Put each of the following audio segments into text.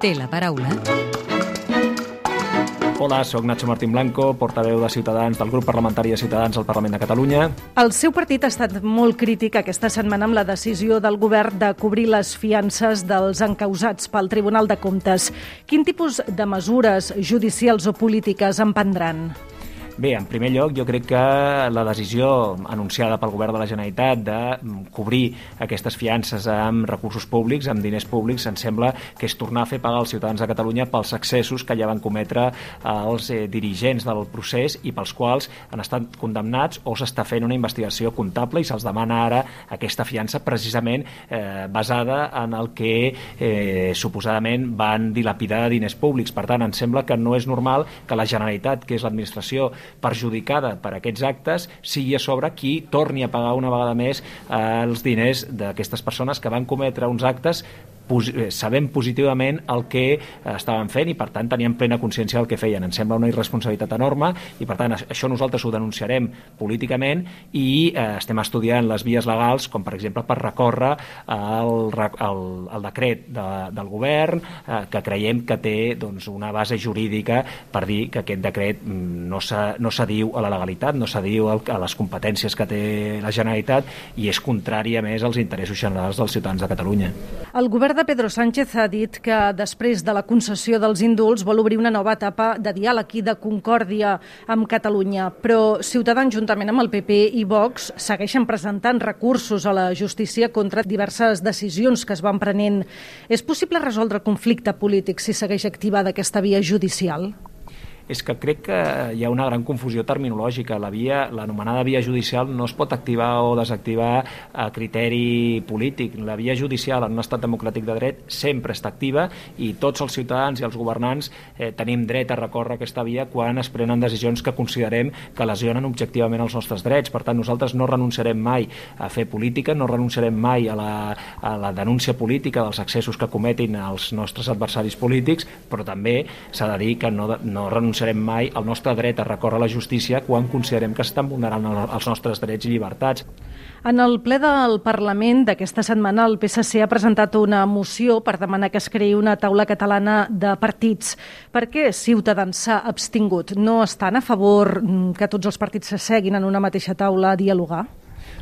Té la paraula. Hola, sóc Nacho Martín Blanco, portaveu de Ciutadans del grup parlamentari de Ciutadans al Parlament de Catalunya. El seu partit ha estat molt crític aquesta setmana amb la decisió del govern de cobrir les fiances dels encausats pel Tribunal de Comptes. Quin tipus de mesures judicials o polítiques en prendran? Bé, en primer lloc, jo crec que la decisió anunciada pel govern de la Generalitat de mm, cobrir aquestes fiances amb recursos públics, amb diners públics, em sembla que és tornar a fer pagar als ciutadans de Catalunya pels excessos que ja van cometre eh, els eh, dirigents del procés i pels quals han estat condemnats o s'està fent una investigació comptable i se'ls demana ara aquesta fiança precisament eh, basada en el que eh, suposadament van dilapidar diners públics. Per tant, em sembla que no és normal que la Generalitat, que és l'administració perjudicada per aquests actes sigui a sobre qui torni a pagar una vegada més eh, els diners d'aquestes persones que van cometre uns actes Eh, sabem positivament el que eh, estaven fent i per tant teníem plena consciència del que feien. Ens sembla una irresponsabilitat enorme i per tant això nosaltres ho denunciarem políticament i eh, estem estudiant les vies legals com per exemple per recórrer el, el, el decret de, del govern eh, que creiem que té doncs, una base jurídica per dir que aquest decret mm, no s'adiu no a la legalitat, no s'adiu a les competències que té la Generalitat i és contràri a més als interessos generals dels ciutadans de Catalunya. El govern de Pedro Sánchez ha dit que després de la concessió dels indults vol obrir una nova etapa de diàleg i de concòrdia amb Catalunya, però Ciutadans juntament amb el PP i Vox segueixen presentant recursos a la justícia contra diverses decisions que es van prenent. És possible resoldre conflicte polític si segueix activada aquesta via judicial? És que crec que hi ha una gran confusió terminològica. La via, l'anomenada via judicial no es pot activar o desactivar a criteri polític. La via judicial en un estat democràtic de dret sempre està activa i tots els ciutadans i els governants eh, tenim dret a recórrer aquesta via quan es prenen decisions que considerem que lesionen objectivament els nostres drets. Per tant, nosaltres no renunciarem mai a fer política, no renunciarem mai a la, a la denúncia política dels excessos que cometin els nostres adversaris polítics, però també s'ha de dir que no, no renunciarem renunciarem mai al nostre dret a recórrer a la justícia quan considerem que s'estan vulnerant els nostres drets i llibertats. En el ple del Parlament d'aquesta setmana el PSC ha presentat una moció per demanar que es creï una taula catalana de partits. Per què Ciutadans s'ha abstingut? No estan a favor que tots els partits s'asseguin en una mateixa taula a dialogar?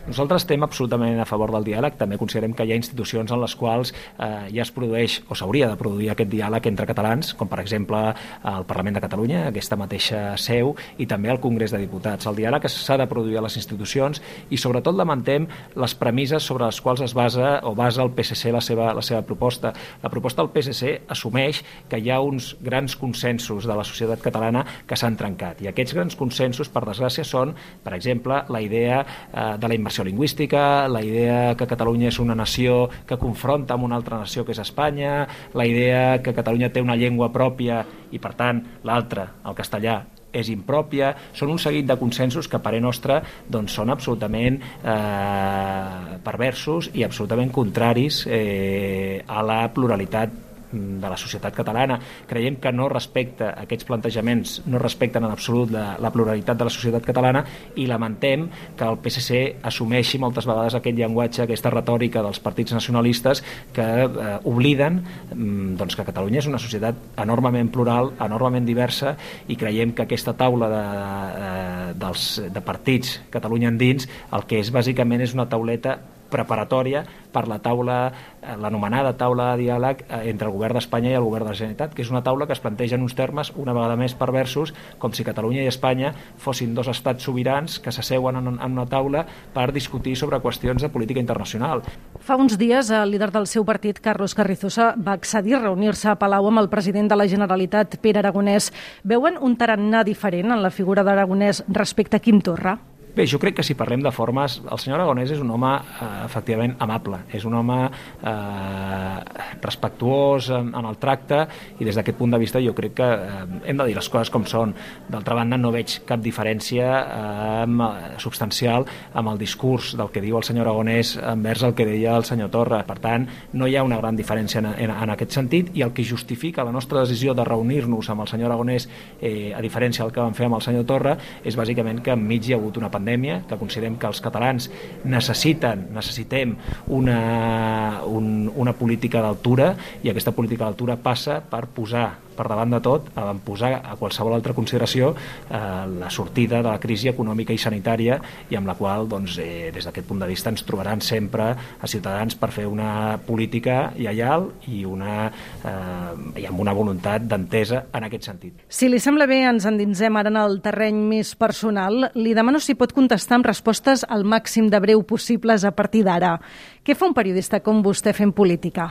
Nosaltres estem absolutament a favor del diàleg, també considerem que hi ha institucions en les quals eh, ja es produeix o s'hauria de produir aquest diàleg entre catalans, com per exemple el Parlament de Catalunya, aquesta mateixa seu, i també el Congrés de Diputats. El diàleg s'ha de produir a les institucions i sobretot lamentem les premisses sobre les quals es basa o basa el PSC la seva, la seva proposta. La proposta del PSC assumeix que hi ha uns grans consensos de la societat catalana que s'han trencat i aquests grans consensos, per desgràcia, són, per exemple, la idea eh, de la immersió immersió lingüística, la idea que Catalunya és una nació que confronta amb una altra nació que és Espanya, la idea que Catalunya té una llengua pròpia i per tant l'altra, el castellà, és impròpia, són un seguit de consensos que a parer nostre doncs, són absolutament eh, perversos i absolutament contraris eh, a la pluralitat de la societat catalana. Creiem que no respecta aquests plantejaments, no respecten en absolut la, la pluralitat de la societat catalana i lamentem que el PSC assumeixi moltes vegades aquest llenguatge, aquesta retòrica dels partits nacionalistes que eh, obliden mm, doncs, que Catalunya és una societat enormement plural, enormement diversa i creiem que aquesta taula de, de, eh, dels, de partits Catalunya endins el que és bàsicament és una tauleta preparatòria per la taula, eh, l'anomenada taula de diàleg eh, entre el govern d'Espanya i el govern de la Generalitat, que és una taula que es planteja en uns termes una vegada més perversos, com si Catalunya i Espanya fossin dos estats sobirans que s'asseuen en, en una taula per discutir sobre qüestions de política internacional. Fa uns dies el líder del seu partit, Carlos Carrizosa, va accedir a reunir-se a Palau amb el president de la Generalitat, Pere Aragonès. Veuen un tarannà diferent en la figura d'Aragonès respecte a Quim Torra? Bé, jo crec que si parlem de formes, el senyor Aragonès és un home eh, efectivament amable, és un home eh, respectuós en, en el tracte i des d'aquest punt de vista jo crec que eh, hem de dir les coses com són. D'altra banda, no veig cap diferència eh, substancial amb el discurs del que diu el senyor Aragonès envers el que deia el senyor Torra. Per tant, no hi ha una gran diferència en, en, en aquest sentit i el que justifica la nostra decisió de reunir-nos amb el senyor Aragonès, eh, a diferència del que vam fer amb el senyor Torra, és bàsicament que enmig hi ha hagut una pandèmia pandèmia, que considerem que els catalans necessiten, necessitem una, un, una política d'altura i aquesta política d'altura passa per posar per davant de tot, a posar a qualsevol altra consideració eh, la sortida de la crisi econòmica i sanitària i amb la qual, doncs, eh, des d'aquest punt de vista, ens trobaran sempre a Ciutadans per fer una política lleial i, una, eh, i amb una voluntat d'entesa en aquest sentit. Si li sembla bé, ens endinsem ara en el terreny més personal. Li demano si pot contestar amb respostes al màxim de breu possibles a partir d'ara. Què fa un periodista com vostè fent política?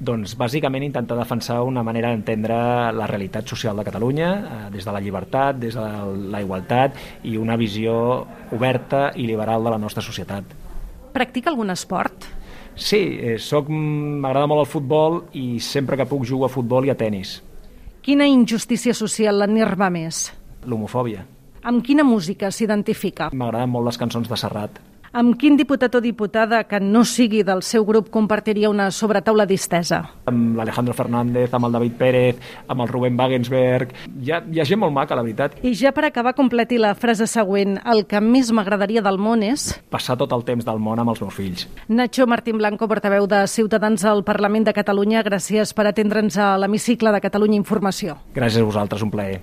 Doncs bàsicament intentar defensar una manera d'entendre la realitat social de Catalunya eh, des de la llibertat, des de la igualtat i una visió oberta i liberal de la nostra societat. Practica algun esport? Sí, eh, m'agrada molt el futbol i sempre que puc jugo a futbol i a tennis. Quina injustícia social l'enerva més? L'homofòbia. Amb quina música s'identifica? M'agraden molt les cançons de Serrat. Amb quin diputat o diputada que no sigui del seu grup compartiria una sobretaula distesa? Amb l'Alejandro Fernández, amb el David Pérez, amb el Rubén Wagensberg... Hi ha, hi ha gent molt maca, la veritat. I ja per acabar, completi la frase següent. El que més m'agradaria del món és... Passar tot el temps del món amb els meus fills. Nacho Martín Blanco, portaveu de Ciutadans al Parlament de Catalunya, gràcies per atendre'ns a l'hemicicle de Catalunya Informació. Gràcies a vosaltres, un plaer.